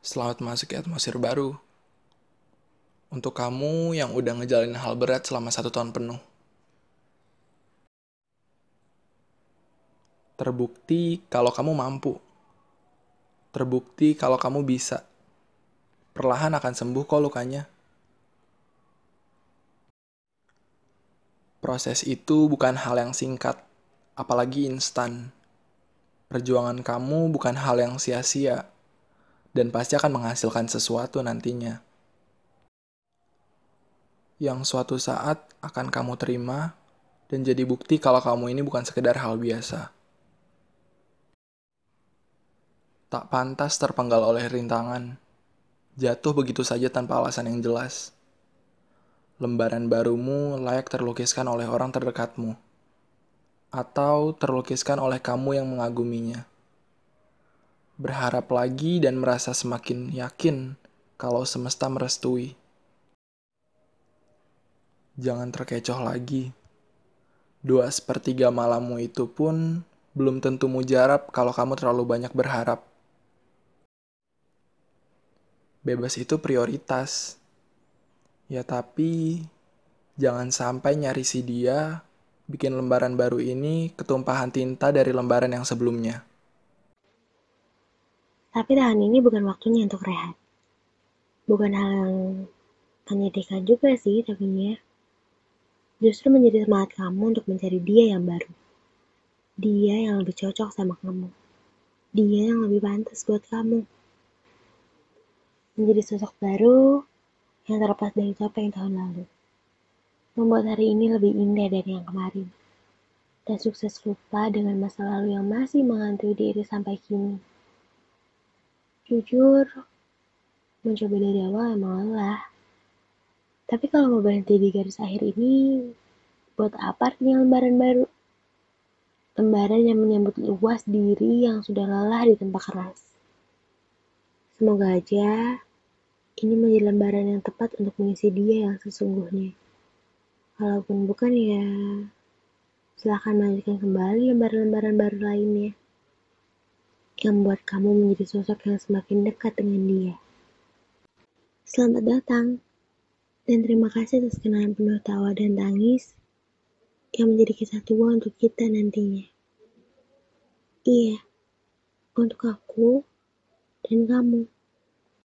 Selamat masuk ke atmosfer baru. Untuk kamu yang udah ngejalanin hal berat selama satu tahun penuh. Terbukti kalau kamu mampu. Terbukti kalau kamu bisa. Perlahan akan sembuh kok lukanya. Proses itu bukan hal yang singkat, apalagi instan. Perjuangan kamu bukan hal yang sia-sia, dan pasti akan menghasilkan sesuatu nantinya. Yang suatu saat akan kamu terima dan jadi bukti kalau kamu ini bukan sekedar hal biasa. Tak pantas terpenggal oleh rintangan, jatuh begitu saja tanpa alasan yang jelas lembaran barumu layak terlukiskan oleh orang terdekatmu, atau terlukiskan oleh kamu yang mengaguminya. Berharap lagi dan merasa semakin yakin kalau semesta merestui. Jangan terkecoh lagi. Dua sepertiga malammu itu pun belum tentu mujarab kalau kamu terlalu banyak berharap. Bebas itu prioritas Ya tapi jangan sampai nyari si dia bikin lembaran baru ini ketumpahan tinta dari lembaran yang sebelumnya. Tapi tahan ini bukan waktunya untuk rehat. Bukan hal yang menyedihkan juga sih tapi ya. Justru menjadi semangat kamu untuk mencari dia yang baru. Dia yang lebih cocok sama kamu. Dia yang lebih pantas buat kamu. Menjadi sosok baru yang terlepas dari topeng tahun lalu. Membuat hari ini lebih indah dari yang kemarin. Dan sukses lupa dengan masa lalu yang masih menghantui diri sampai kini. Jujur, mencoba dari awal emang lelah. Tapi kalau mau berhenti di garis akhir ini, buat apa artinya lembaran baru? Lembaran yang menyambut luas diri yang sudah lelah di tempat keras. Semoga aja ini menjadi lembaran yang tepat untuk mengisi dia yang sesungguhnya. Walaupun bukan ya, silahkan melanjutkan kembali lembaran-lembaran baru lainnya yang membuat kamu menjadi sosok yang semakin dekat dengan dia. Selamat datang, dan terima kasih atas kenangan penuh tawa dan tangis yang menjadi kisah tua untuk kita nantinya. Iya, untuk aku dan kamu.